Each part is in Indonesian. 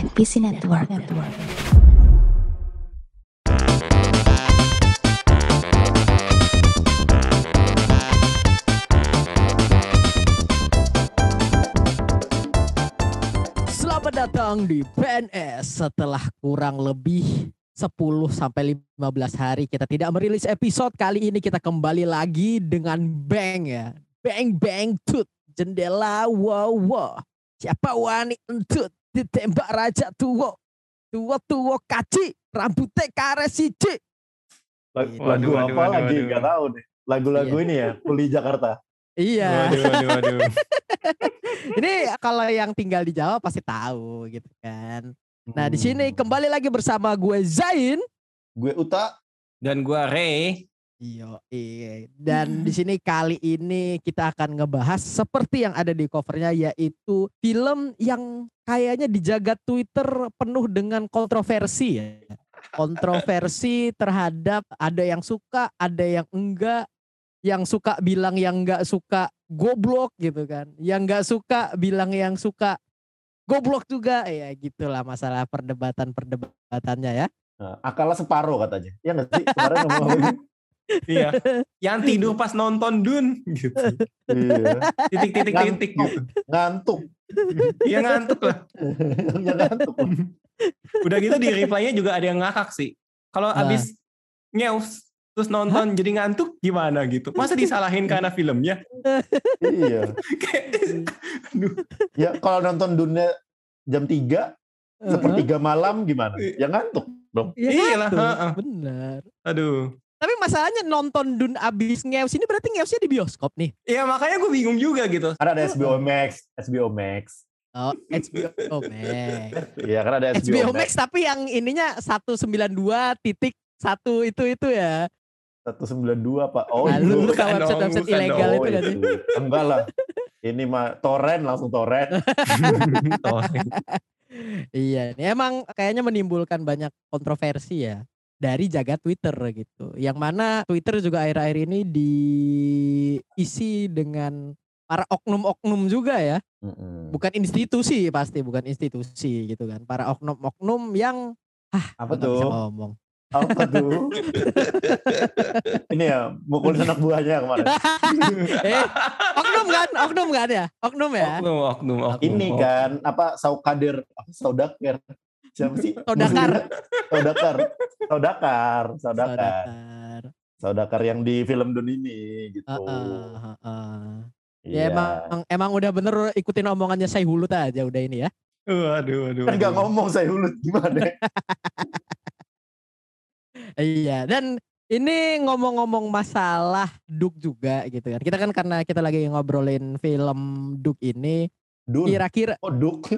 NPC Network. Network. Selamat datang di PNS setelah kurang lebih 10 sampai 15 hari kita tidak merilis episode kali ini kita kembali lagi dengan bang ya. Bang bang tut jendela wow wow. Siapa wani entut ditembak raja tua. Tua tua kaci rambutnya karet siji. Lag-. Lagu Waduh, apa waduh, lagi waduh. nggak tahu deh. Lagu-lagu Iya. ini ya, Kuli Jakarta. Iya. Waduh, waduh, waduh. Ini kalau yang tinggal di Jawa pasti tahu gitu kan. Nah, di sini Hmm. kembali lagi bersama gue Zain. gue Uta. Dan gua Ray. Iya, iya. Dan di sini kali ini kita akan ngebahas seperti yang ada di covernya yaitu film yang kayaknya di jagat Twitter penuh dengan kontroversi ya. Kontroversi terhadap ada yang suka, ada yang enggak. Yang suka bilang yang enggak suka goblok gitu kan. Yang enggak suka bilang yang suka goblok juga ya gitulah masalah perdebatan-perdebatannya ya. Nah, akalnya separuh katanya. Ya nggak sih? Kemarin ngomong? Iya. Yang tidur pas nonton Dun gitu. Iya. Titik-titik-titik gitu. Ngantuk. Iya ngantuk lah. Ya ngantuk. Udah gitu di reply-nya juga ada yang ngakak sih. Kalau Ah. abis ngeus terus nonton jadi ngantuk gimana gitu. Masa disalahin karena filmnya? iya. Kayak aduh. Ya kalau nonton dunia jam 3, sepertiga malam gimana? Ya ngantuk dong. Iya tuh, heeh. benar. Aduh. Tapi masalahnya nonton Dun abis ngeus ini berarti ngeusnya di bioskop nih. Iya makanya gue bingung juga gitu. Kan ada HBO Max, HBO Max. Oh, HBO Max. Iya kan ada HBO, HBO Max. Max tapi yang ininya 192 titik satu itu itu ya. 192 Pak. Oh, Nah, lu, lu itu. tahu bukan website dong, website ilegal itu kan sih? Enggak lah. Ini mah torrent langsung torrent. Iya, ini emang kayaknya menimbulkan banyak kontroversi ya dari jagat Twitter gitu. Yang mana Twitter juga akhir-akhir ini diisi dengan para oknum-oknum juga ya. Bukan institusi pasti, bukan institusi gitu kan. Para oknum-oknum yang Apa gua nggak bisa tuh? ngomong. Apa tuh? Ini ya, mukulin anak buahnya kemarin. eh, oknum kan? Oknum kan ya? Oknum ya? oknum, oknum, oknum. Ini kan, apa, saukadir, apa, saudaker. Siapa sih? Saudakar. Saudakar. Saudakar. Saudakar. Saudakar. Saudakar yang di film Dun ini, gitu. Heeh, heeh. Ya Iya. emang emang udah bener ikutin omongannya saya hulut aja udah ini ya. Waduh, waduh. Kan nggak waduh. ngomong saya hulut gimana? Iya, dan ini ngomong-ngomong masalah Duk juga gitu kan. Kita kan karena kita lagi ngobrolin film Duk ini, Dun. kira-kira Oh, Duk.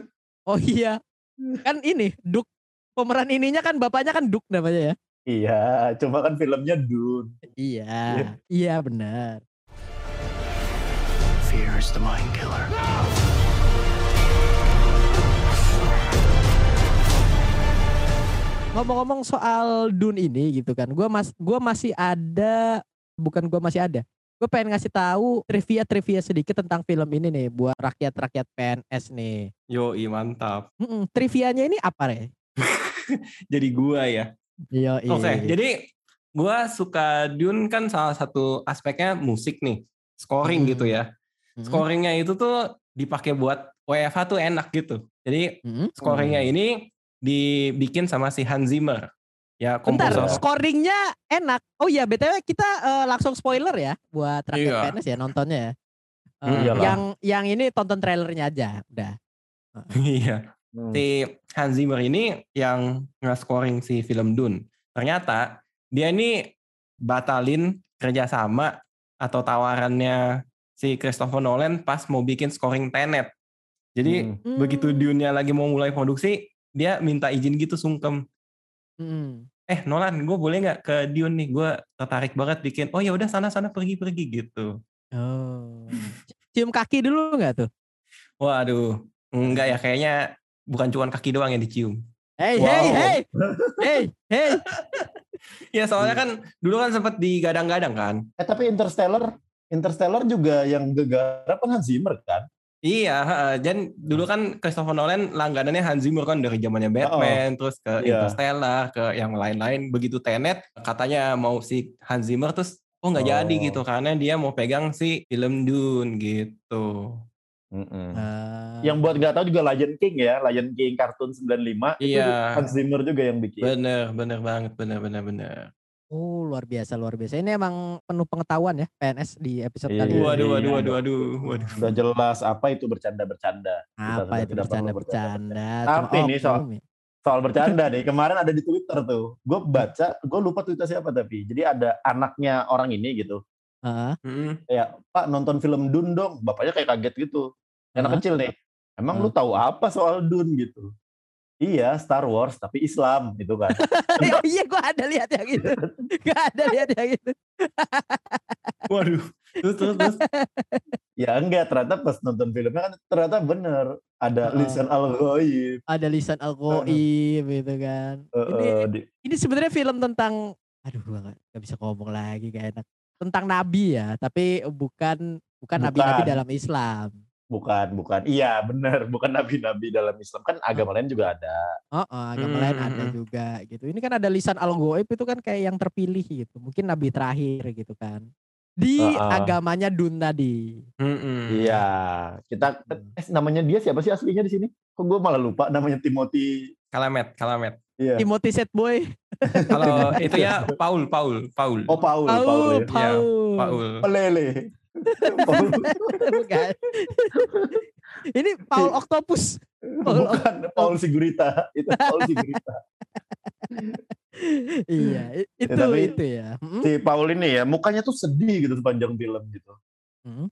oh iya. Kan ini Duk pemeran ininya kan bapaknya kan Duk namanya ya. Iya, cuma kan filmnya Dun. Iya. Iya benar. Fear is the mind killer. Ngomong-ngomong soal Dun ini gitu kan. Gua mas gua masih ada bukan gua masih ada. Gue pengen ngasih tahu trivia-trivia sedikit tentang film ini nih buat rakyat-rakyat PNS nih. Yoi, mantap. Mm-mm, trivianya ini apa ya? Jadi gua ya. Iya, Oke, jadi gua suka Dune kan salah satu aspeknya musik nih. Scoring Hmm. gitu ya. Mm-mm. Scoringnya itu tuh dipakai buat WFH tuh enak gitu. Jadi Mm-mm. scoringnya ini dibikin sama si Hans Zimmer. Ya, Bentar, scoringnya enak. Oh iya, BTW kita eh, langsung spoiler ya buat rakyat Iya. PNS ya nontonnya ya. Hmm, iyalah. yang yang ini tonton trailernya aja, udah. Iya. Hmm. Si Hans Zimmer ini yang nge-scoring si film Dune. Ternyata dia ini batalin kerjasama atau tawarannya si Christopher Nolan pas mau bikin scoring Tenet. Jadi Hmm. begitu Dune-nya lagi mau mulai produksi, dia minta izin gitu sungkem. Hmm. Eh Nolan, gue boleh nggak ke Dune nih? Gue tertarik banget bikin. Oh ya udah sana-sana pergi-pergi gitu. Oh. Cium kaki dulu nggak tuh? Waduh, enggak ya kayaknya bukan cuma kaki doang yang dicium. Hey, Wow. hey, hey, hey, hey. Ya soalnya kan dulu kan sempat digadang-gadang kan. Eh tapi Interstellar, Interstellar juga yang gegarap kan Hans Zimmer kan? Iya, heeh. dan dulu kan Christopher Nolan langganannya Hans Zimmer kan dari zamannya Batman, terus ke Iya. Interstellar, ke yang lain-lain. Begitu Tenet, katanya mau si Hans Zimmer, terus oh nggak jadi Oh. gitu, karena dia mau pegang si film Dune gitu. Mm-mm. Ah. Yang buat nggak tahu juga Lion King ya, Lion King kartun 95 itu Iya. Hans Zimmer juga yang bikin. Bener, bener banget, bener, bener, bener. Oh luar biasa luar biasa. Ini emang penuh pengetahuan ya PNS di episode Iya. kali ini. Waduh, waduh, Iya. waduh, waduh, waduh. Udah jelas apa itu bercanda-bercanda. Kita Apa sudah itu tidak perlu bercanda-bercanda? Tapi Cuma nih, soal- ya. Soal bercanda nih, kemarin ada di Twitter tuh. Gue baca, gue lupa Twitter siapa tapi. Jadi ada anaknya orang ini gitu. Heeh. Mm-mm. Kayak, Pak nonton film Dune dong. Bapaknya kayak kaget gitu. Anak kecil nih. Emang lu tahu apa soal Dune gitu? Iya, Star Wars tapi Islam gitu kan. oh iya gue ada lihat yang itu. Gak ada lihat yang itu. Waduh, terus, terus, terus. ya enggak, ternyata pas nonton filmnya kan ternyata bener. Ada Heeh. lisan al-ghaib. Ada lisan al Goib gitu kan. Eh, Ini di- ini sebenarnya film tentang aduh gue gak, gak bisa ngomong lagi gak enak. Tentang nabi ya, tapi bukan bukan nabi-nabi dalam Islam. Bukan, bukan. Iya, bener. Bukan nabi-nabi dalam Islam. Kan agama lain juga ada. Oh, oh, agama lain Hmm, ada hmm. juga gitu. Ini kan ada lisan al Goib itu kan kayak yang terpilih gitu. Mungkin nabi terakhir gitu kan. Di Heeh. agamanya Dun tadi. Mm-mm. Iya, kita eh, namanya dia siapa sih aslinya di sini? Kok gue malah lupa namanya Timothy. Kalamet, Kalamet. Iya. Timothy Set Boy. Kalau itu ya Paul, Paul, Paul. Oh Paul, Paul, Paul, ya. Paul. Paul. Pelele. Bukan. Ini Paul Octopus. Paul Bukan Paul Sigurita, itu Paul Sigurita. iya, i- itu tapi- itu ya. Mm, si Paul ini ya mukanya tuh sedih gitu sepanjang film gitu. mm.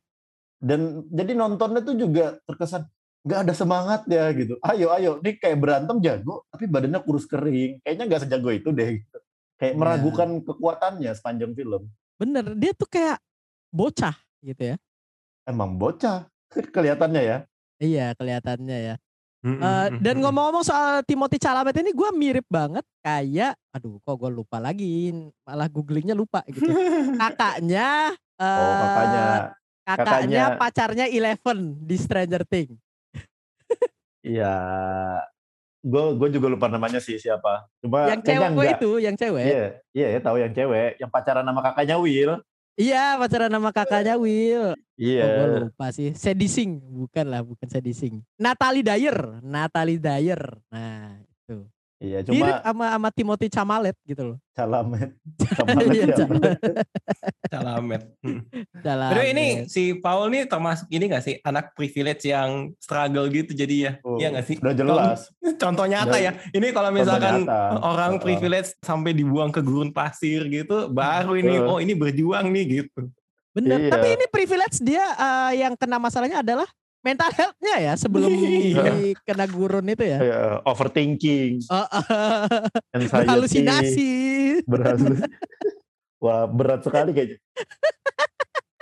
Dan jadi nontonnya tuh juga terkesan nggak ada semangat ya gitu. Ayo ayo, nih kayak berantem jago tapi badannya kurus kering. Kayaknya nggak sejago itu deh. Gitu. Kayak Iya. meragukan kekuatannya sepanjang film. Bener, dia tuh kayak bocah gitu ya. Emang bocah kelihatannya ya. Iya, kelihatannya ya. Mm-mm, Eh, dan ngomong-ngomong soal Timothy Chalamet ini gue mirip banget kayak aduh kok gue lupa lagi malah googlingnya lupa gitu kakaknya Oh eh, kakaknya. kakaknya kakaknya. pacarnya Eleven di Stranger Things Iya. Gue gue juga lupa namanya sih siapa. Cuma yang cewek enggak. itu yang cewek Iya, iya ya tahu yang cewek, yang pacaran sama kakaknya Will. Iya pacaran sama kakaknya Will. Iya. oh, gue lupa sih. Sadie Sink bukan lah bukan Sadie Sink Natalie Dyer. Natalie Dyer. Nah itu Iya, mirip cuma sama sama Timothy Chalamet gitu loh Calamet. Calamet Iya. Hmm. Chalamet. Aduh ini si Paul nih termasuk ini gak sih anak privilege yang struggle gitu jadi ya? Oh, Iya gak sih? Udah jelas. Contoh nyata Udah- ya. Ini kalau misalkan nyata. orang privilege sampai dibuang ke gurun pasir gitu, baru ini oh ini berjuang nih gitu. Bener, Iya. tapi ini privilege dia eh, yang kena masalahnya adalah mental health-nya ya sebelum Iya. kena gurun itu ya. Iya, overthinking, Oh, anxiety, berhalusinasi. berhalusinasi. Wah, berat sekali kayaknya.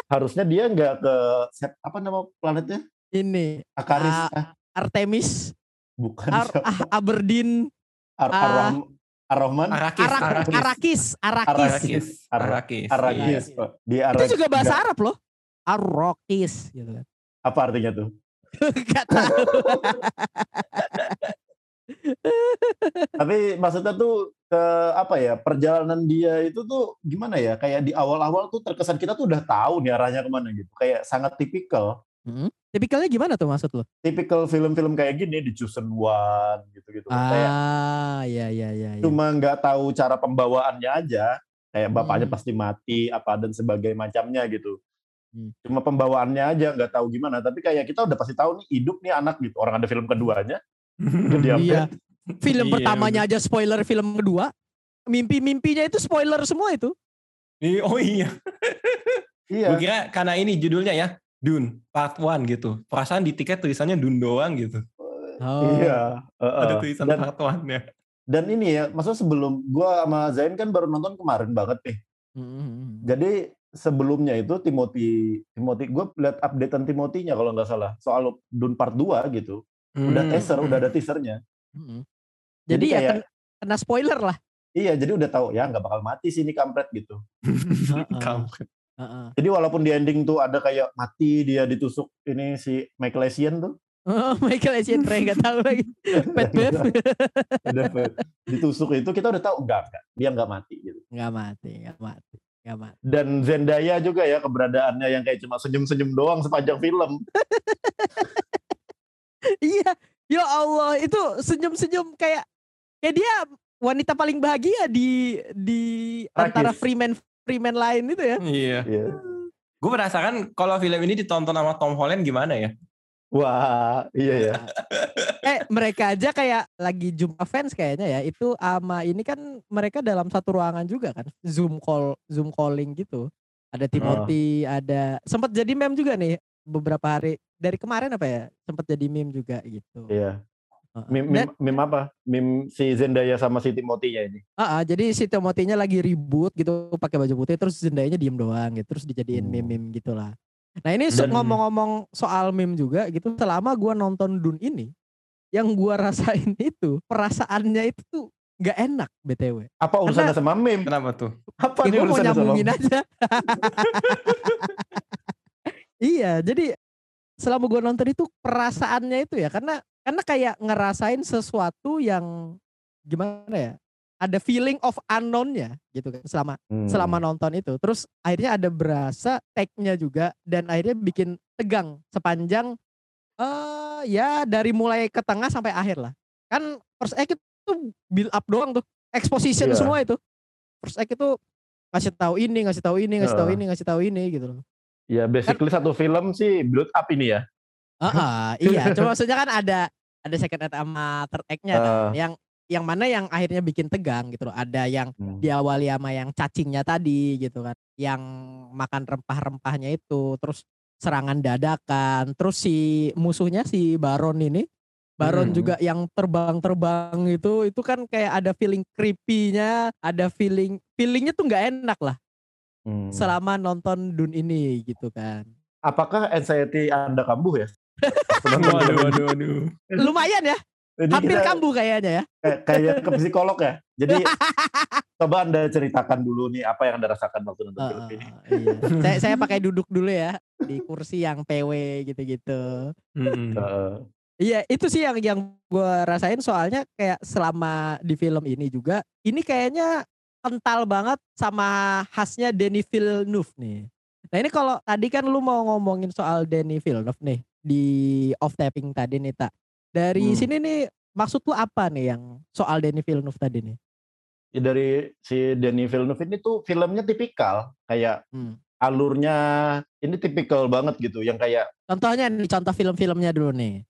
Harusnya dia nggak ke set- apa nama planetnya? Ini Akaris, Ah, ah, Artemis, bukan Ar siapa? ah, Aberdeen, Ar ah, Ar-Rahman, Ar-Rahman, Arakis, Arak- Arakis, Arakis, Arakis. Arakis, Ar- Arakis. Arakis. Iya. Pak. Di Itu Arak- juga bahasa Arab loh. Arokis gitu kan. Apa artinya tuh? Gak tahu. Tapi maksudnya tuh ke apa ya perjalanan dia itu tuh gimana ya kayak di awal-awal tuh terkesan kita tuh udah tahu nih arahnya ke mana gitu kayak sangat tipikal Hmm. Tipikalnya gimana tuh maksud lo? tipikal film-film kayak gini di Chosen One gitu-gitu kayak Ah, ya ya ya. ya. cuma nggak tahu cara pembawaannya aja kayak bapaknya Hmm. pasti mati apa dan sebagainya macamnya gitu Hmm. cuma pembawaannya aja nggak tahu gimana tapi kayak kita udah pasti tahu nih hidup nih anak gitu orang ada film keduanya Iya. Film Iya, pertamanya aja spoiler film kedua. Mimpi-mimpinya itu spoiler semua itu. Iya, Oh iya. iya Gue kira karena ini judulnya ya, Dune Part 1 gitu. Perasaan di tiket tulisannya Dune doang gitu. Oh. iya Heeh. Ada tulisan dan Part 1 ya. dan ini ya maksudnya sebelum gua sama Zain kan baru nonton kemarin banget nih Hmm. jadi sebelumnya itu Timothy Timothy gue lihat updatean Timothy-nya kalau nggak salah soal Dune Part 2 gitu udah Hmm. teaser udah ada teasernya Hmm. Jadi Jadi, ya kayak- kena, kena spoiler lah. iya jadi udah tahu ya nggak bakal mati sih ini kampret gitu Heeh. Kampret. Heeh. Jadi walaupun di ending tuh ada kayak mati dia ditusuk ini si Michael Essien tuh. Oh, Michael Essien Ray nggak tahu lagi. Pet Bev Udah ditusuk itu kita udah tahu enggak enggak dia enggak mati gitu. nggak mati, nggak mati, mati. Dan Zendaya juga ya keberadaannya yang kayak cuma senyum-senyum doang sepanjang film. Iya, ya Allah itu senyum-senyum kayak kayak dia wanita paling bahagia di di antara Tragis. Freeman Freeman lain itu ya. Iya. Iya. Gue penasaran kalau film ini ditonton sama Tom Holland gimana ya? Wah, iya ya. Eh mereka aja kayak lagi jumpa fans kayaknya ya. Itu ama ini kan mereka dalam satu ruangan juga kan. Zoom call, Zoom calling gitu. Ada Timothy, ada sempat jadi meme juga nih beberapa hari dari kemarin apa ya? Sempat jadi meme juga gitu. Iya. Meme, Dan- meme, meme apa? Meme si Zendaya sama si Timothy-nya ini. Ah, ah, jadi si Timothy-nya lagi ribut gitu pakai baju putih terus Zendaya-nya diem doang gitu terus dijadiin Hmm. meme-meme gitulah. Nah, ini so- Dan- ngomong-ngomong soal meme juga gitu selama gua nonton Dune ini yang gua rasain itu perasaannya itu tuh nggak enak BTW. Apa urusannya sama meme? Kenapa tuh? Apa Ya, nih urusannya sama meme? aja. iya, jadi selama gua nonton itu perasaannya itu ya karena karena kayak ngerasain sesuatu yang gimana ya? Ada feeling of unknown-nya gitu kan selama Hmm. selama nonton itu. Terus akhirnya ada berasa tag-nya juga dan akhirnya bikin tegang sepanjang eh ya dari mulai ke tengah sampai akhir lah. Kan first act itu build up doang tuh. Exposition Iya. semua itu. First act itu ngasih tahu ini, ngasih tahu ini, ngasih tahu Heeh. ini, ngasih tahu ini gitu loh. Ya basically satu film sih build up ini ya. Heeh, iya, cuma maksudnya kan ada ada second act sama third act-nya kan. Eh. Yang yang mana yang akhirnya bikin tegang gitu loh. Ada yang Hmm. diawali sama yang cacingnya tadi gitu kan yang makan rempah-rempahnya itu terus serangan dadakan terus si musuhnya si Baron ini Baron Hmm. juga yang terbang-terbang itu itu kan kayak ada feeling creepy-nya ada feeling feelingnya tuh nggak enak lah Hmm. selama nonton Dune ini gitu kan Apakah anxiety Anda kambuh ya? Waduh, waduh, waduh. lumayan ya Jadi hampir kita kambuh kayaknya ya kayak, kayak ke psikolog ya. Jadi coba Anda ceritakan dulu nih apa yang Anda rasakan waktu nonton film ini. Heeh, iya. saya saya pakai duduk dulu ya di kursi yang PW gitu-gitu. Heeh. Iya itu sih yang yang gue rasain soalnya kayak selama di film ini juga ini kayaknya kental banget sama khasnya Denis Villeneuve nih. Nah ini kalau tadi kan lu mau ngomongin soal Denis Villeneuve nih di off tapping tadi nih tak. Dari Hmm. sini nih maksud lu apa nih yang soal Denis Villeneuve tadi nih? Ya, dari si Denis Villeneuve ini tuh filmnya tipikal kayak Hmm. alurnya ini tipikal banget gitu yang kayak Contohnya nih contoh film-filmnya dulu nih.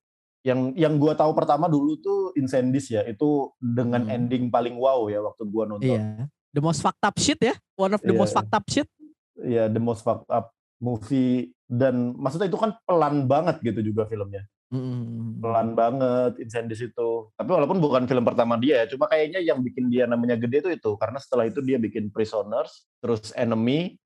yang yang gua tahu pertama dulu tuh Incendies ya itu dengan Hmm. ending paling wow ya waktu gua nonton Iya. The most fucked up shit ya. One of the Iya. most fucked up shit. ya the most fucked up movie dan maksudnya itu kan pelan banget gitu juga filmnya Mm. pelan banget Incendies itu tapi walaupun bukan film pertama dia ya cuma kayaknya yang bikin dia namanya gede itu itu. Karena setelah itu dia bikin Prisoners terus Enemy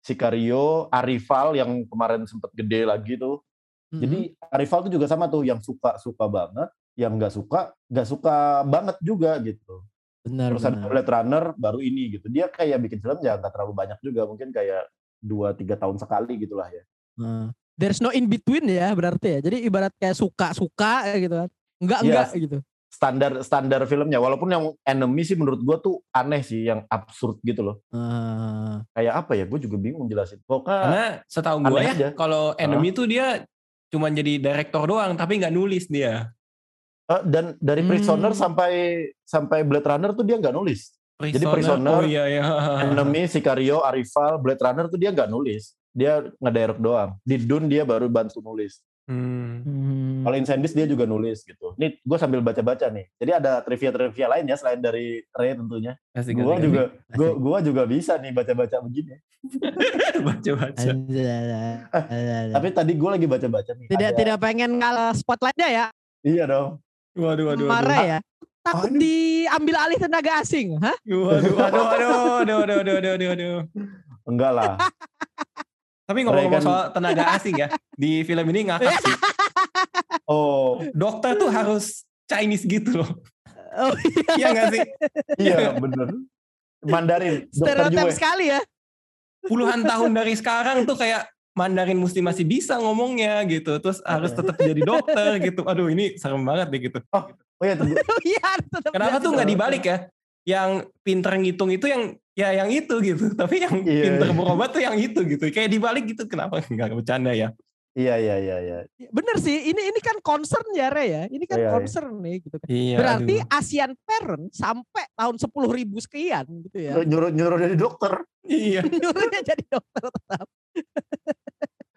Sicario Arrival yang kemarin sempet gede lagi tuh. Mm-mm. jadi Arrival tuh juga sama tuh yang suka suka banget yang nggak suka nggak suka banget juga gitu. Benar terus ada benar. Blade Runner baru ini gitu. Dia kayak bikin film ya nggak terlalu banyak juga mungkin kayak dua tiga tahun sekali gitulah ya. Nah, there's no in between ya berarti ya. Jadi ibarat kayak suka-suka gitu kan. Enggak Iya. enggak gitu. standar standar filmnya walaupun yang enemy sih menurut gua tuh aneh sih yang absurd gitu loh Ah, kayak apa ya gue juga bingung jelasin pokoknya Karena setahu gue ya, kalau Enemy tuh dia cuma jadi direktor doang, tapi nggak nulis dia. eh, dan dari Hmm. Prisoner sampai sampai Blade Runner tuh dia nggak nulis Jadi Prisoner, oh iya iya. enemy Sicario Arrival Blade Runner tuh dia nggak nulis dia ngedirect doang. Di Dun dia baru bantu nulis. Hmm. hmm. Kalau Incendies dia juga nulis gitu. Nih gue sambil baca-baca nih. Jadi ada trivia-trivia lain ya selain dari Ray tentunya. Gue juga gue gua juga bisa nih baca-baca begini. baca-baca. Eh, tapi tadi gue lagi baca-baca nih. Tidak ada... tidak pengen kalah spotlightnya ya? Iya dong. Waduh waduh. waduh. Marah ya. Ah, Takut waduh. diambil alih tenaga asing, hah? Waduh waduh waduh waduh waduh waduh waduh. waduh. Enggak lah. Tapi ngomong-ngomong soal tenaga asing ya, di film ini ngakak sih. oh Dokter tuh harus Chinese gitu loh. Oh iya, Iya nggak sih? iya bener Mandarin stereotip sekali ya. puluhan tahun dari sekarang tuh kayak Mandarin mesti masih bisa ngomongnya gitu. Terus harus tetap jadi dokter gitu. Aduh ini serem banget deh gitu. Oh iya, tunggu. Oh iya, tetap Kenapa tuh nggak dokter. dibalik ya? Yang pinter ngitung itu yang ya yang itu gitu. Tapi yang Iya, pinter iya. berobat tuh yang itu gitu. Kayak dibalik gitu. Kenapa nggak bercanda ya? Iya iya iya iya. Bener sih, ini ini kan concern ya Re ya. Ini kan Iya, iya. concern nih gitu kan. Iya. Berarti aduh. ASEAN parent sampai tahun 10 ribu sekian gitu ya. Nyuruh nyuruh jadi dokter. Iya. Nyuruhnya jadi dokter tetap.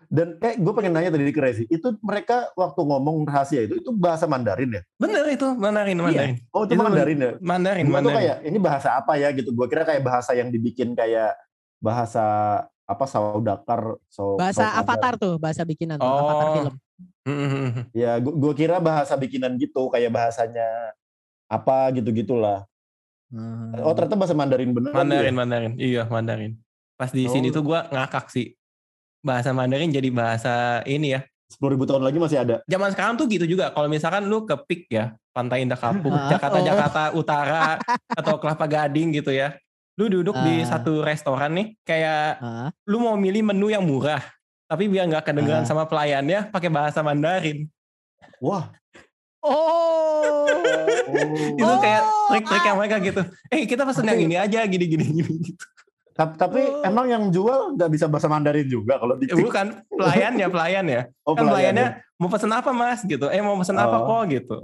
Dan kayak gue pengen nanya tadi ke Rezi, itu mereka waktu ngomong rahasia itu itu bahasa Mandarin ya? Bener itu Mandarin Mandarin. Oh itu Itu Mandarin ya? Mandarin Gue tuh Mandarin. kayak ini bahasa apa ya gitu. Gue kira kayak bahasa yang dibikin kayak bahasa apa saudakar so, Bahasa saudara. Avatar tuh, bahasa bikinan tuh, Oh. Avatar film. Mm-mm. Ya gue kira bahasa bikinan gitu kayak bahasanya apa gitu gitulah. Oh ternyata bahasa Mandarin beneran. Hmm. Mandarin ya? Mandarin. Iya Mandarin. Pas di sini Oh. tuh gua ngakak sih. Bahasa Mandarin jadi bahasa ini ya. Sepuluh ribu tahun lagi masih ada. Zaman sekarang tuh gitu juga. Kalau misalkan lu ke PIK ya, Pantai Indah Kapuk, Ah, Jakarta oh. Jakarta Utara atau Kelapa Gading gitu ya. Lu duduk di Ah. satu restoran nih, kayak Ah, lu mau milih menu yang murah, tapi biar nggak kedengeran Ah. sama pelayannya pakai bahasa Mandarin. Wah. Oh. Itu Oh. kayak Oh, trik-trik yang mereka gitu. Eh kita pesen yang ini aja, gini gini gini gitu. Tapi, tapi Oh. emang yang jual nggak bisa bahasa Mandarin juga kalau di Eh, bukan pelayannya, pelayannya. Oh, kan pelayannya. pelayannya mau pesen apa mas gitu. Eh mau pesen apa Oh. kok gitu.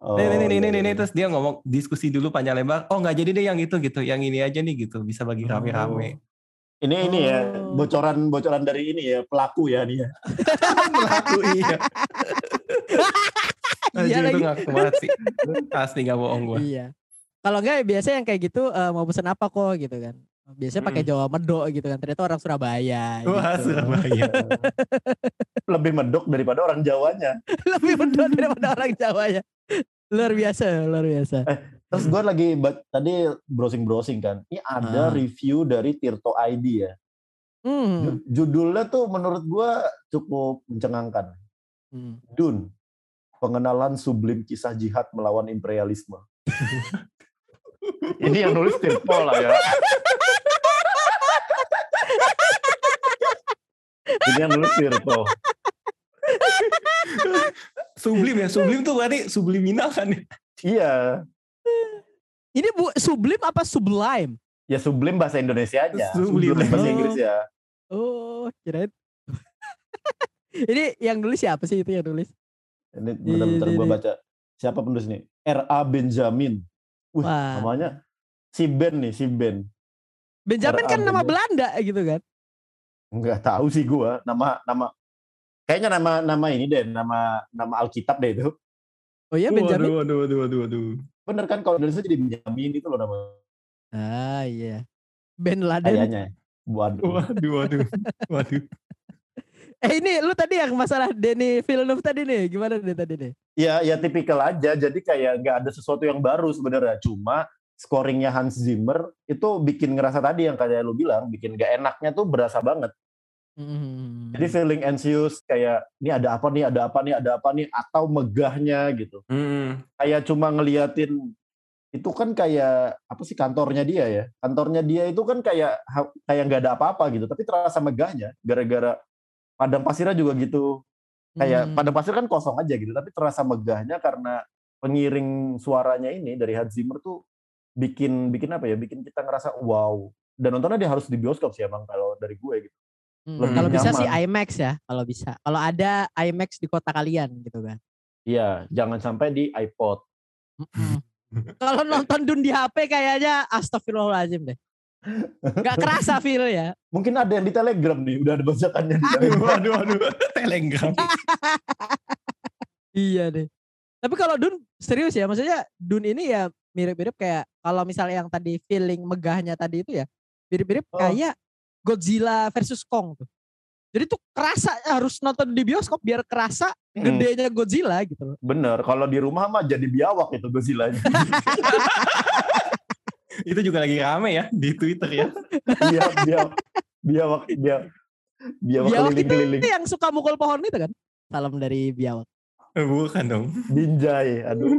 Oh, Nih, nih, nih, nih, nih, iya. nih. Terus dia ngomong diskusi dulu panjang lebar. Oh nggak jadi deh yang itu gitu. Yang ini aja nih gitu. Bisa bagi rame-rame. Ini ini ya Oh. bocoran bocoran dari ini ya pelaku ya nih ya. Melaku iya. Iya itu lagi. ngaku banget sih. Asli gak bohong gue. Iya. Kalau enggak biasa yang kayak gitu eh, mau pesen apa kok gitu kan. Biasanya pakai. Jawa Medok gitu kan. Ternyata orang Surabaya. Wah gitu. Surabaya. Lebih medok daripada orang Jawanya. Lebih Medok daripada orang Jawanya. Luar biasa, luar biasa. Terus gue lagi tadi browsing-browsing kan. Ini ada Ah. review dari Tirto ID ya. Hmm. Ju- Judulnya tuh menurut gue cukup mencengangkan. Hmm. Dun, pengenalan sublim kisah jihad melawan imperialisme. Ini yang nulis Tirto lah ya. Ini yang nulis Tirto. Sublim ya. Sublim tuh berarti subliminal kan ya. Iya, Ini bu sublim apa sublime? ya sublim bahasa Indonesia aja. Sublim. Sublim bahasa Oh. Inggris ya. Oh, kirain. ini yang nulis siapa sih itu yang nulis? Ini bentar-bentar gue baca. Siapa penulis nih? R.A. Benjamin. Wih, Wah. namanya si Ben nih, si Ben. Benjamin kan nama Benjamin. Belanda gitu kan. Nggak tahu sih gua nama nama kayaknya nama nama ini deh, nama nama Alkitab deh itu. Oh iya Benjamin. Waduh, waduh, waduh, waduh. Bener kan kalau Indonesia jadi Benjamin itu loh nama Ah iya. Ben Laden. kayaknya. Waduh. Waduh, waduh. Waduh. Eh ini lu tadi yang masalah Denny Villeneuve tadi nih, gimana deh tadi nih? Ya ya tipikal aja. Jadi kayak nggak ada sesuatu yang baru sebenarnya. Cuma scoringnya Hans Zimmer itu bikin ngerasa tadi yang kayak lu bilang, bikin gak enaknya tuh berasa banget. Hmm. Jadi feeling anxious kayak ini ada apa nih, ada apa nih, ada apa nih atau megahnya gitu. Hmm. Kayak cuma ngeliatin itu kan kayak apa sih kantornya dia ya? Kantornya dia itu kan kayak kayak nggak ada apa-apa gitu, tapi terasa megahnya gara-gara padang pasirnya juga gitu. Kayak Hmm. padang pasir kan kosong aja gitu, tapi terasa megahnya karena pengiring suaranya ini dari Hans Zimmer tuh bikin bikin apa ya? Bikin kita ngerasa wow. Dan nontonnya dia harus di bioskop sih emang kalau dari gue gitu. Hmm, Kalau bisa sih IMAX ya, kalau bisa. Kalau ada IMAX di kota kalian gitu kan. Iya, jangan sampai di iPod. Kalau nonton Dun di HP kayaknya astagfirullahaladzim deh. Gak kerasa feel ya. Mungkin ada yang di Telegram nih, udah ada bajakannya di Waduh, Telegram. waduh, waduh. Telegram. Iya deh. Tapi kalau Dun serius ya, maksudnya Dun ini ya mirip-mirip kayak kalau misalnya yang tadi feeling megahnya tadi itu ya mirip-mirip Oh. kayak Godzilla versus Kong tuh. Jadi tuh kerasa harus nonton di bioskop biar kerasa Hmm. gedenya Godzilla gitu loh. Bener, kalau di rumah mah jadi biawak itu Godzilla. Itu juga lagi rame ya di Twitter ya. Iya, biawak, biawak, biawak, biawak Biawak itu keliling-keliling. yang suka mukul pohon itu kan. Salam dari biawak. Eh, Bukan dong. Binjai, aduh,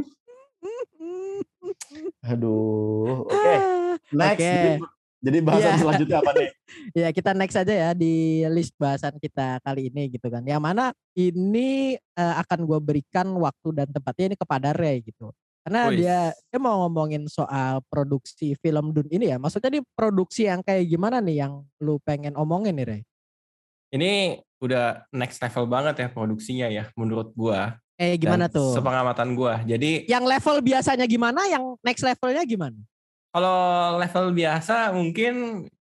aduh. Oke, Ah, next. Oke. Jadi bahasan Iya. selanjutnya apa nih? Ya kita next aja ya di list bahasan kita kali ini gitu kan. Yang mana ini eh, akan gue berikan waktu dan tempatnya ini kepada Ray gitu. Karena dia dia mau ngomongin soal produksi film Dun ini ya. Maksudnya di produksi yang kayak gimana nih yang lu pengen omongin nih Ray? Ini udah next level banget ya produksinya ya menurut gua. Eh gimana Dan tuh? Sepengamatan gua. Jadi Yang level biasanya gimana? Yang next levelnya gimana? Kalau level biasa mungkin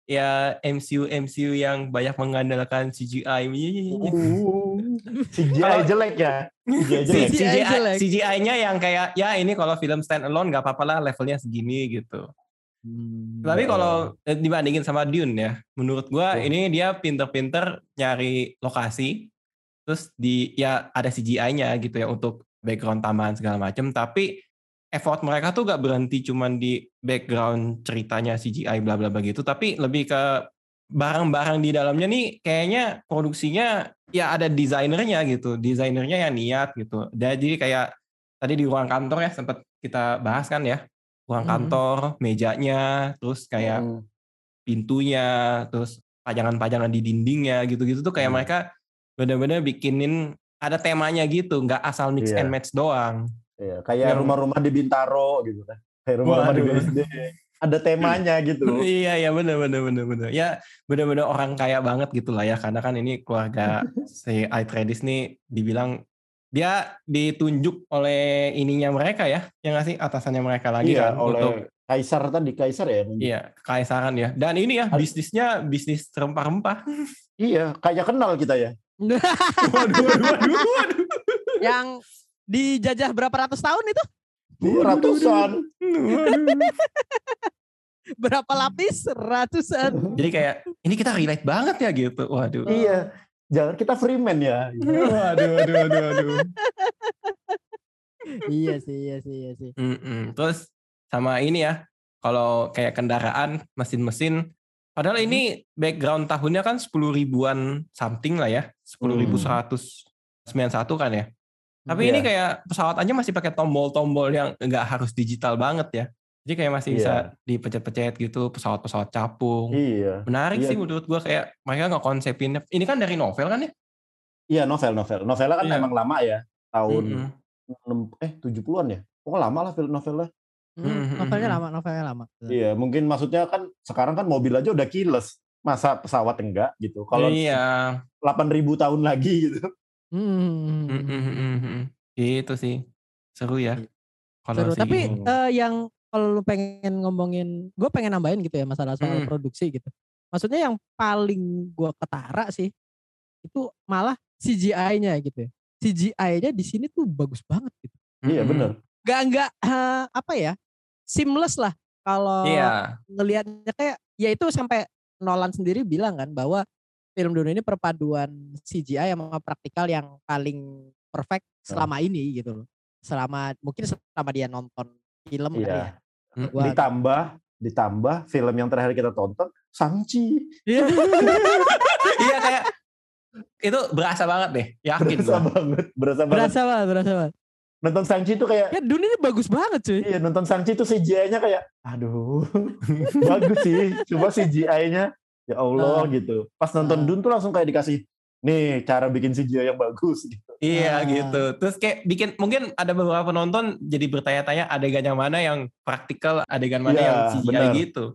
ya MCU MCU yang banyak mengandalkan CGI. CGI Kalau- jelek ya. CGI jelek. CGI CGI, jelek. CGI-nya yang kayak ya ini kalau film stand alone nggak apa-apa lah levelnya segini gitu. Tapi kalau eh, dibandingin sama Dune ya, menurut gua Oh. ini dia pinter-pinter nyari lokasi, terus di ya ada CGI-nya gitu ya untuk background tambahan segala macam. Tapi effort mereka tuh gak berhenti cuman di background ceritanya CGI bla bla bla gitu, tapi lebih ke barang-barang di dalamnya nih kayaknya produksinya ya ada desainernya gitu, desainernya yang niat gitu. Dan jadi kayak tadi di ruang kantor ya sempat kita bahas kan ya, ruang Mhm. kantor, mejanya, terus kayak Hmm. pintunya, terus pajangan-pajangan di dindingnya gitu-gitu tuh kayak Hmm. mereka bener-bener bikinin ada temanya gitu, nggak asal mix Iya. and match doang. Iya, kayak Yang- rumah-rumah di Bintaro gitu kan. Kayak rumah-rumah di. BSD. Ada temanya gitu. iya iya bener bener bener bener. Ya bener-bener orang kaya banget gitu lah ya karena kan ini keluarga si Atreides nih dibilang dia ditunjuk oleh ininya mereka ya, yang ngasih atasannya mereka lagi iya, kan oleh untuk Kaisar tadi Kaisar ya. iya kekaisaran ya. Dan ini ya bisnisnya bisnis rempah-rempah. Iya, kayak kenal kita ya. waduh waduh waduh waduh. yang dijajah berapa ratus tahun itu? Ratusan. Berapa lapis? Ratusan. Jadi kayak ini kita relate banget ya gitu. Waduh. Iya. Jangan kita freeman ya. Waduh, waduh, waduh, waduh. iya sih, iya sih, iya sih. Mm-mm. Terus sama ini ya, kalau kayak kendaraan, mesin-mesin, padahal Hmm. ini background tahunnya kan 10 ribuan something lah ya, 10.191 kan ya. Tapi Iya. ini kayak pesawat aja masih pakai tombol-tombol yang nggak harus digital banget ya. Jadi kayak masih bisa Iya. dipencet-pencet gitu, pesawat-pesawat capung. Iya. Menarik Iya. sih menurut gua kayak mereka nggak konsepin. Ini kan dari novel kan ya? Iya, novel, novel. Novelnya kan Iya. emang lama ya. Tahun Mm-mm. 6, eh 70-an ya. Pokoknya lama lah film novelnya. Hmm, novelnya lama, novelnya lama. Iya, mungkin maksudnya kan sekarang kan mobil aja udah keyless. Masa pesawat enggak gitu. Kalau Iya. 8000 tahun lagi gitu. Hmm. Mm, mm, mm, mm. Gitu sih. Seru ya. Iya. Kalau Seru. si Tapi eh, yang kalau lu pengen ngomongin, gue pengen nambahin gitu ya masalah soal Hmm. produksi gitu. Maksudnya yang paling gue ketara sih itu malah CGI-nya gitu ya. CGI-nya di sini tuh bagus banget gitu. Iya, Mm-mm. bener. Gak nggak eh, apa ya seamless lah kalau Iya. ngelihatnya kayak ya itu sampai Nolan sendiri bilang kan bahwa film dunia ini perpaduan CGI sama praktikal yang paling perfect selama ini gitu loh. Selama mungkin selama dia nonton film kali Iya. ya. Mm. Gua- Ditambah ditambah film yang terakhir kita tonton Sangchi. Iya. Iya kayak itu berasa banget deh, yakin Berasa gua. banget, berasa banget. berasa banget, berasa banget. Nonton Sangchi itu kayak Ya dunia ini bagus banget cuy. Iya nonton Sangchi itu CGI-nya kayak aduh bagus sih coba CGI-nya ya Allah Ah. gitu pas nonton Ah. Dune tuh langsung kayak dikasih nih cara bikin CGI yang bagus gitu Iya Ah. gitu. Terus kayak bikin mungkin ada beberapa penonton jadi bertanya-tanya adegan yang mana yang praktikal, adegan mana Iya, yang CGI benar. gitu.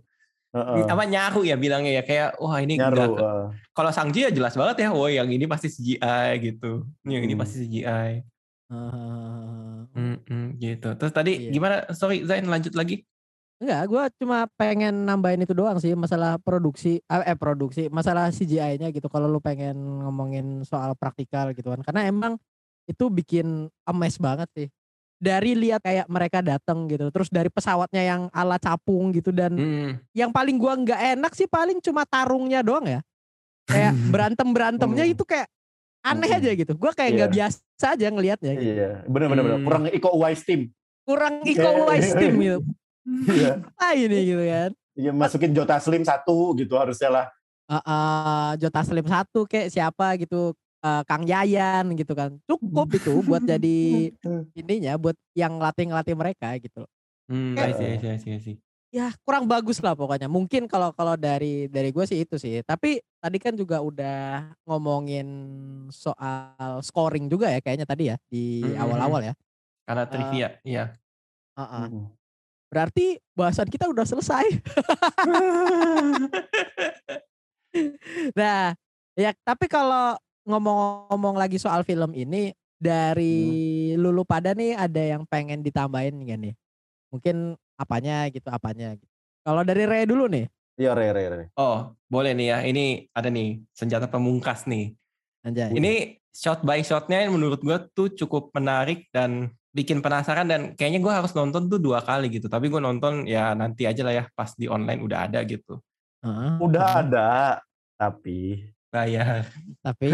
Heeh. Apa nyaru ya bilangnya ya kayak wah ini nyaru enggak. eh. Kalau Sangji ya jelas banget ya, oh yang ini pasti CGI gitu. Yang ini Hmm. pasti CGI. Mm-mm, gitu. Terus tadi Iya. gimana? Sorry Zain lanjut lagi. Enggak, gue cuma pengen nambahin itu doang sih masalah produksi eh eh, produksi masalah CGI-nya gitu. Kalau lu pengen ngomongin soal praktikal gitu kan, karena emang itu bikin emes banget sih. Dari lihat kayak mereka datang gitu, terus dari pesawatnya yang ala capung gitu dan Mm. yang paling gua nggak enak sih paling cuma tarungnya doang ya. Kayak berantem berantemnya Hmm. itu kayak aneh Hmm. aja gitu. Gua kayak nggak Iya. biasa aja ngelihatnya. Gitu. iya bener bener Hmm. kurang Iko Uwais team Kurang Iko Iya. Uwais team gitu. Iya Ah ini gitu kan. iya masukin Jota Slim satu gitu harusnya lah eh Jota Slim satu kayak siapa gitu eh, Kang Yayan gitu kan cukup itu buat jadi ininya buat yang latih ngelatih mereka gitu Hmm, Kayak- I see, I see, I see, I see. ya kurang bagus lah pokoknya. Mungkin kalau kalau dari dari gue sih itu sih. Tapi tadi kan juga udah ngomongin soal scoring juga ya kayaknya tadi ya di Mhm. awal-awal ya. Karena trivia, iya. Heeh. Mm. Berarti bahasan kita udah selesai. Nah, ya tapi kalau ngomong-ngomong lagi soal film ini dari Lulu pada nih ada yang pengen ditambahin nggak nih? Mungkin apanya gitu, apanya gitu. Kalau dari Ray dulu nih, Iya, re, re, re. Oh, boleh nih ya. Ini ada nih senjata pemungkas nih. Anjay. Ini shot by shotnya yang menurut gue tuh cukup menarik dan bikin penasaran dan kayaknya gue harus nonton tuh dua kali gitu. Tapi gue nonton ya nanti aja lah ya pas di online udah ada gitu. Heeh, Udah heeh. ada, tapi Bayar. Tapi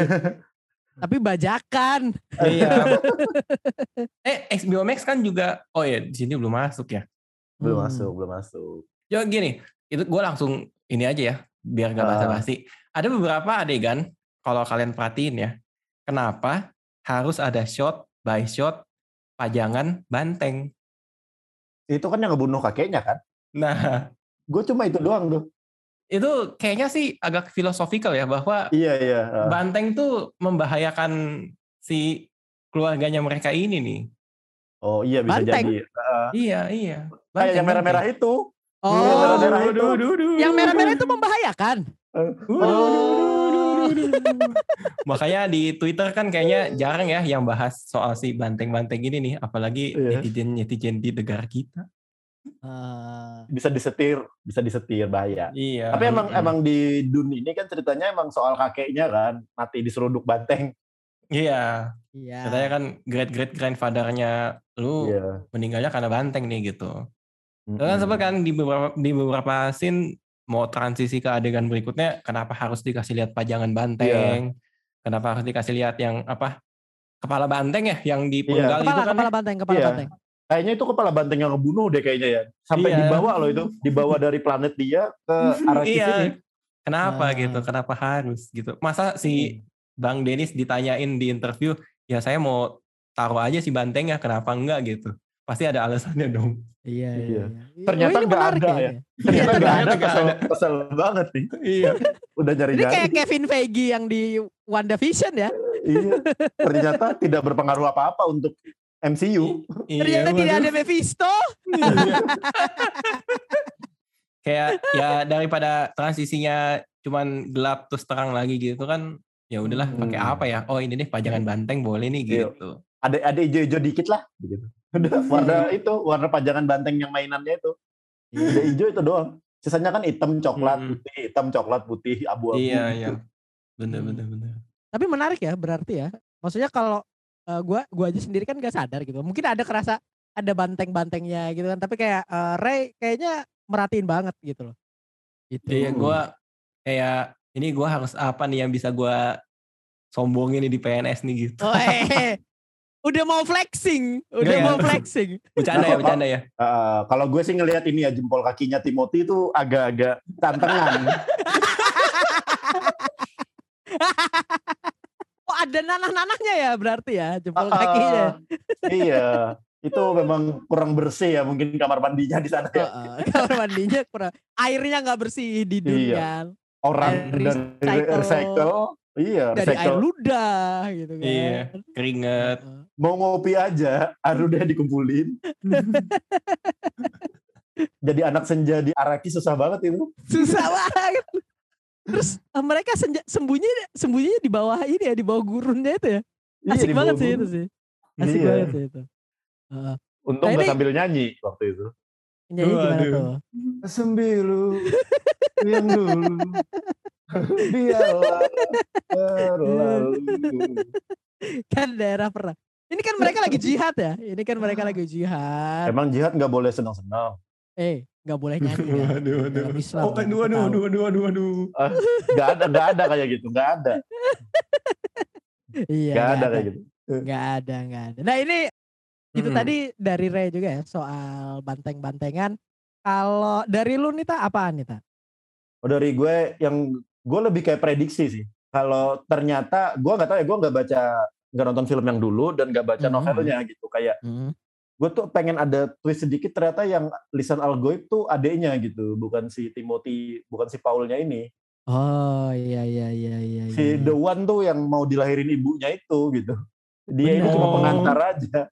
tapi bajakan. Iya. eh HBO Max kan juga oh ya di sini belum masuk ya. belum Hmm. masuk, belum masuk. Ya gini, itu gue langsung ini aja ya biar gak Ah. basa-basi. Ada beberapa adegan kalau kalian perhatiin ya. Kenapa harus ada shot by shot pajangan banteng. Itu kan yang ngebunuh kakeknya kan? Nah, Gue cuma itu doang tuh. itu kayaknya sih agak filosofikal ya bahwa Iya, iya. banteng tuh membahayakan si keluarganya mereka ini nih. Oh iya bisa Banteng? jadi. Ah, Iya, iya. kayak yang merah-merah itu. Oh, Yang merah-merah itu. yang merah-merah itu membahayakan. Oh. Makanya di Twitter kan kayaknya jarang ya yang bahas soal si banteng-banteng ini nih, apalagi Iya. netizen-netizen di negara kita. Eh, Bisa disetir, bisa disetir bahaya. Iya. Tapi emang mm-mm. emang di dunia ini kan ceritanya emang soal kakeknya kan mati diseruduk banteng. Iya, iya. katanya kan great great grandfather-nya lu Iya. meninggalnya karena banteng nih gitu. Lu kan Mm-mm. sempat kan di beberapa di beberapa scene mau transisi ke adegan berikutnya, kenapa harus dikasih lihat pajangan banteng? Kenapa harus dikasih lihat yang apa? Kepala banteng ya yang dipenggal itu kepala, kan? kepala ya? banteng, kepala Iya. banteng. Kayaknya itu kepala banteng yang ngebunuh deh kayaknya ya. Sampai Iya. dibawa loh itu, dibawa dari planet dia ke arah Iya. sini. Kenapa Nah. gitu? Kenapa harus gitu? Masa si Bang Denis ditanyain di interview, ya saya mau taruh aja si bantengnya, kenapa enggak gitu? Pasti ada alasannya dong. Iya, Iya. iya. Ternyata ini nggak ada ya. Iya, Ternyata ternyata nggak ada, kesel, kesel banget nih. Iya. Udah Ini nyari-nyari. kayak Kevin Feige yang di WandaVision ya. iya. Ternyata tidak berpengaruh apa-apa untuk MCU. Ternyata tidak ada Mephisto. Kayak ya daripada transisinya cuman gelap terus terang lagi gitu kan, ya udahlah pakai Hmm. apa ya? Oh ini deh pajangan banteng boleh nih Iya. gitu. Ada ada hijau-hijau dikit lah. Begitu. Udah warna itu, warna pajangan banteng yang mainannya itu. Udah hijau itu doang. Sisanya kan hitam, coklat, Mm-mm. putih, hitam, coklat, putih, abu-abu. Iya, gitu. iya. Bener, Hmm. bener, bener. Tapi menarik ya berarti ya. Maksudnya kalau eh, gua gua aja sendiri kan gak sadar gitu. Mungkin ada kerasa ada banteng-bantengnya gitu kan. Tapi kayak eh, Ray kayaknya merhatiin banget gitu loh. Gitu. Iya, gua kayak ini gua harus apa nih yang bisa gua sombongin nih di PNS nih gitu. Oh, eh, udah mau flexing, udah Iya. mau flexing. Bercanda ya, bercanda ya. Eh, kalau gue sih ngelihat ini ya jempol kakinya Timothy itu agak-agak tantangan. Oh ada nanah-nanahnya ya berarti ya jempol Ah, kakinya. iya, itu memang kurang bersih ya mungkin kamar mandinya di sana ya. Heeh, kamar mandinya kurang airnya nggak bersih di dunia Orang Dari dari recycle. recycle, iya, dari air recycle. ludah gitu kan. Iya, keringet. Mau ngopi aja, air udah dikumpulin. Jadi anak senja di Araki susah banget itu. Susah banget. Terus eh, mereka senja, sembunyi sembunyinya di bawah ini ya di bawah gurunnya itu ya. Iya, Asik di banget sih itu sih. Asik Iya. banget sih itu. Heeh. Untung Nah, ini- sambil nyanyi waktu itu. Nyanyi gimana tuh? Sembilu yang dulu biarlah berlalu. Kan daerah perang. Ini kan mereka lagi jihad ya. Ini kan mereka lagi jihad. Emang jihad nggak boleh senang-senang. Eh, nggak boleh nyanyi ya. Waduh, waduh. Dalam Islam, Oh, kan, aduh, kita aduh, tahu. aduh, aduh, aduh, aduh. Nggak ada, nggak ada kayak gitu, nggak ada, Iya. nggak ada nggak kayak gitu. Nggak ada, nggak ada. Nah ini itu Mm-mm. tadi dari Ray juga ya soal banteng-bantengan. Kalau dari lu Nita apaan Nita? Oh, dari gue yang gue lebih kayak prediksi sih. Kalau ternyata gue nggak tahu ya, gue nggak baca nggak nonton film yang dulu dan nggak baca Mhm. novelnya gitu. Kayak Hmm. gue tuh pengen ada twist sedikit ternyata yang lisan algoib tuh adeknya gitu bukan si Timothy bukan si Paulnya ini Oh iya iya iya iya. si iya. the one tuh yang mau dilahirin ibunya itu gitu dia ini Bener. cuma Oh. pengantar aja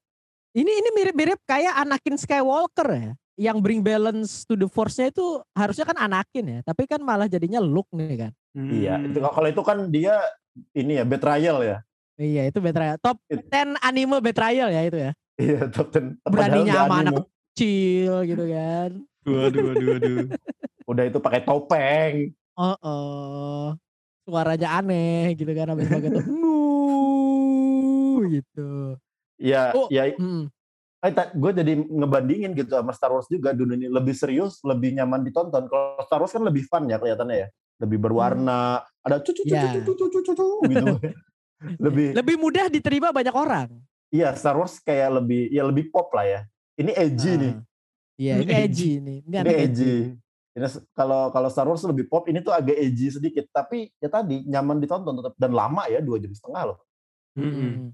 Ini ini mirip-mirip kayak Anakin Skywalker ya. Yang bring balance to the force-nya itu harusnya kan Anakin ya, tapi kan malah jadinya Luke nih kan. iya Hmm. itu kalau itu kan dia ini ya betrayal ya Iya, itu betrayal. Top It- 10 anime betrayal ya itu ya. iya top ten Beraninya Padahal sama anak kecil gitu kan. Waduh, waduh, waduh. udah itu pakai topeng Oh, oh. Suaranya aneh gitu kan habis pakai. "Nu", gitu. ya Oh. ya Hmm. Eh, gue jadi ngebandingin gitu sama Star Wars juga dunia ini lebih serius, lebih nyaman ditonton. Kalau Star Wars kan lebih fun ya kelihatannya ya, lebih berwarna, ada cucu cucu Ya. cucu cucu cucu gitu. lebih, Lebih mudah diterima banyak orang. iya Star Wars kayak lebih, ya lebih pop lah ya. Ini edgy nih, Ah. Iya, ini Edgy. edgy nih. Ini ini edgy. edgy. Ini kalau kalau Star Wars lebih pop, ini tuh agak edgy sedikit, tapi ya tadi nyaman ditonton tetap dan lama ya dua jam setengah loh. Mm-mm. Mm-mm.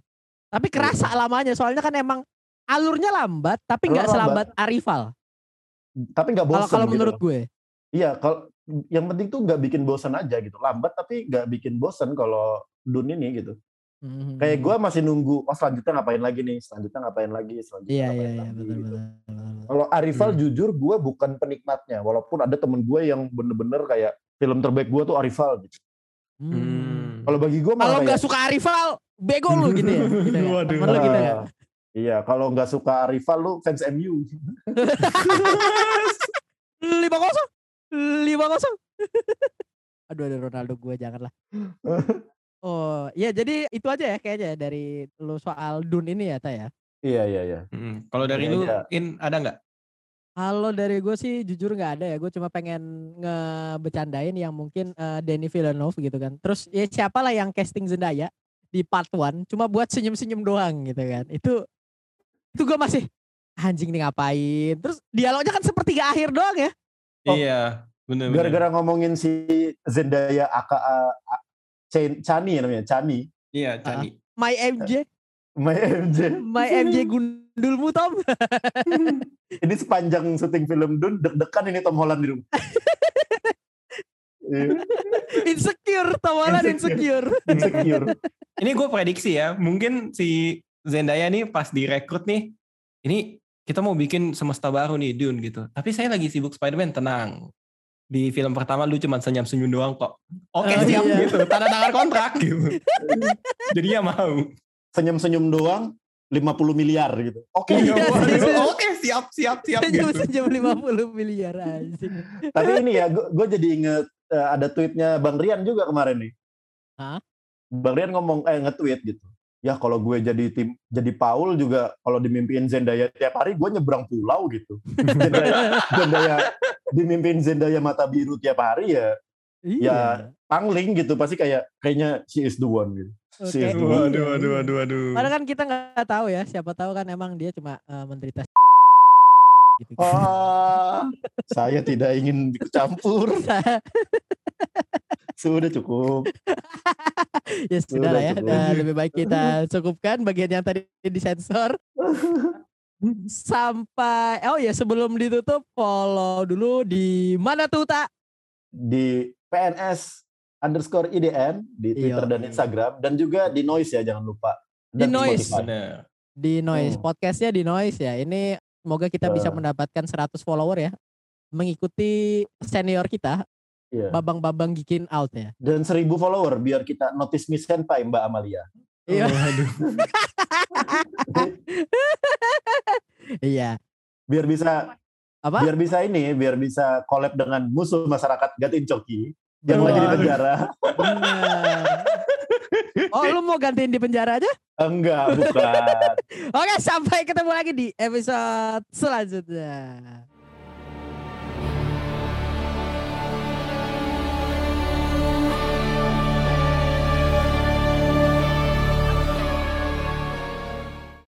Tapi kerasa lamanya soalnya kan emang alurnya lambat tapi nggak selambat Arrival. Tapi nggak Kalau bosan. kalau gitu menurut loh. gue. Iya, kalau yang penting tuh nggak bikin bosan aja gitu. Lambat tapi nggak bikin bosan kalau Dune ini gitu. Mhm. Kayak gue masih nunggu, oh selanjutnya ngapain lagi nih, selanjutnya ngapain lagi, selanjutnya Iya iya ngapain iya lagi betul gitu. betul. betul. Kalau Arifal Hmm. jujur gue bukan penikmatnya, walaupun ada temen gue yang bener-bener kayak film terbaik gue tuh Arifal gitu. Hmm. Hmm. Kalau bagi gue Kalau malah nggak suka Arrival, bego lu gitu ya. Gitu ya. Waduh. Temen lu gitu ya. "Ah, iya kalau nggak suka Arifal lu fans MU. Lima kosong, lima kosong. Aduh ada Ronaldo gue janganlah. Oh iya jadi itu aja ya kayaknya ya dari lu soal Dun ini ya Ta ya. iya iya iya. Mm-mm. Kalau dari Iya, lu, iya. In, ada nggak? Kalau dari gue sih jujur nggak ada ya. Gue cuma pengen ngebecandain yang mungkin eh, Danny Villeneuve gitu kan. Terus ya siapa lah yang casting Zendaya di part 1 cuma buat senyum-senyum doang gitu kan. Itu itu gue masih anjing nih ngapain. Terus dialognya kan sepertiga akhir doang ya. Oh. Iya, bener Gara-gara ngomongin si Zendaya aka Chani ya namanya, Chani. Iya, Cani. My MJ, My MJ. my MJ gundulmu Tom. ini sepanjang syuting film Dune deg-degan ini Tom Holland di rumah. Insecure, Tom Holland insecure. Insecure. Ini gue prediksi ya, mungkin si Zendaya nih pas direkrut nih, ini kita mau bikin semesta baru nih Dune gitu. Tapi saya lagi sibuk Spider-Man, tenang. Di film pertama lu cuma senyum-senyum doang kok. Oke Oh, siap iya. gitu, tanda tangan kontrak gitu. Jadi ya mau. Senyum-senyum doang 50 miliar gitu. Oke. Iya, Waduh, iya. Oke siap siap siap gitu. Senyum-senyum 50 miliar anjing. Tapi ini ya, gue jadi inget eh, ada tweetnya Bang Rian juga kemarin nih. Hah? Bang Rian ngomong eh nge-tweet gitu. Ya kalau gue jadi tim jadi Paul juga kalau dimimpiin Zendaya tiap hari gue nyebrang pulau gitu. Zendaya, Zendaya dimimpiin Zendaya mata biru tiap hari ya Iya. pangling gitu pasti kayak kayaknya she is the one gitu. She Oke. is the one. Waduh waduh waduh waduh. Padahal kan kita nggak tahu ya, siapa tahu kan emang dia cuma eh, menderita gitu. Ah, saya tidak ingin ikut campur. Sudah cukup. ya sudah lah ya. Nah, lebih baik kita cukupkan bagian yang tadi disensor. Sampai, oh ya sebelum ditutup follow dulu di mana tuh tak? Di PNS underscore IDN di Twitter Iya. dan Instagram dan juga di Noise ya jangan lupa. Di Dan Noise. Spotify. Di Noise, Hmm. podcastnya di Noise ya. Ini semoga kita bisa mendapatkan 100 follower ya. Mengikuti senior kita, Iya. Babang-Babang Gikin Out ya. Dan seribu follower biar kita notice me senpai Mbak Amalia. Iya. Waduh. Iya. Biar bisa Apa? biar bisa ini, biar bisa collab dengan musuh masyarakat Gatin Coki yang lagi di penjara. Oh lu mau gantiin di penjara aja? Enggak, bukan. Oke sampai ketemu lagi di episode selanjutnya.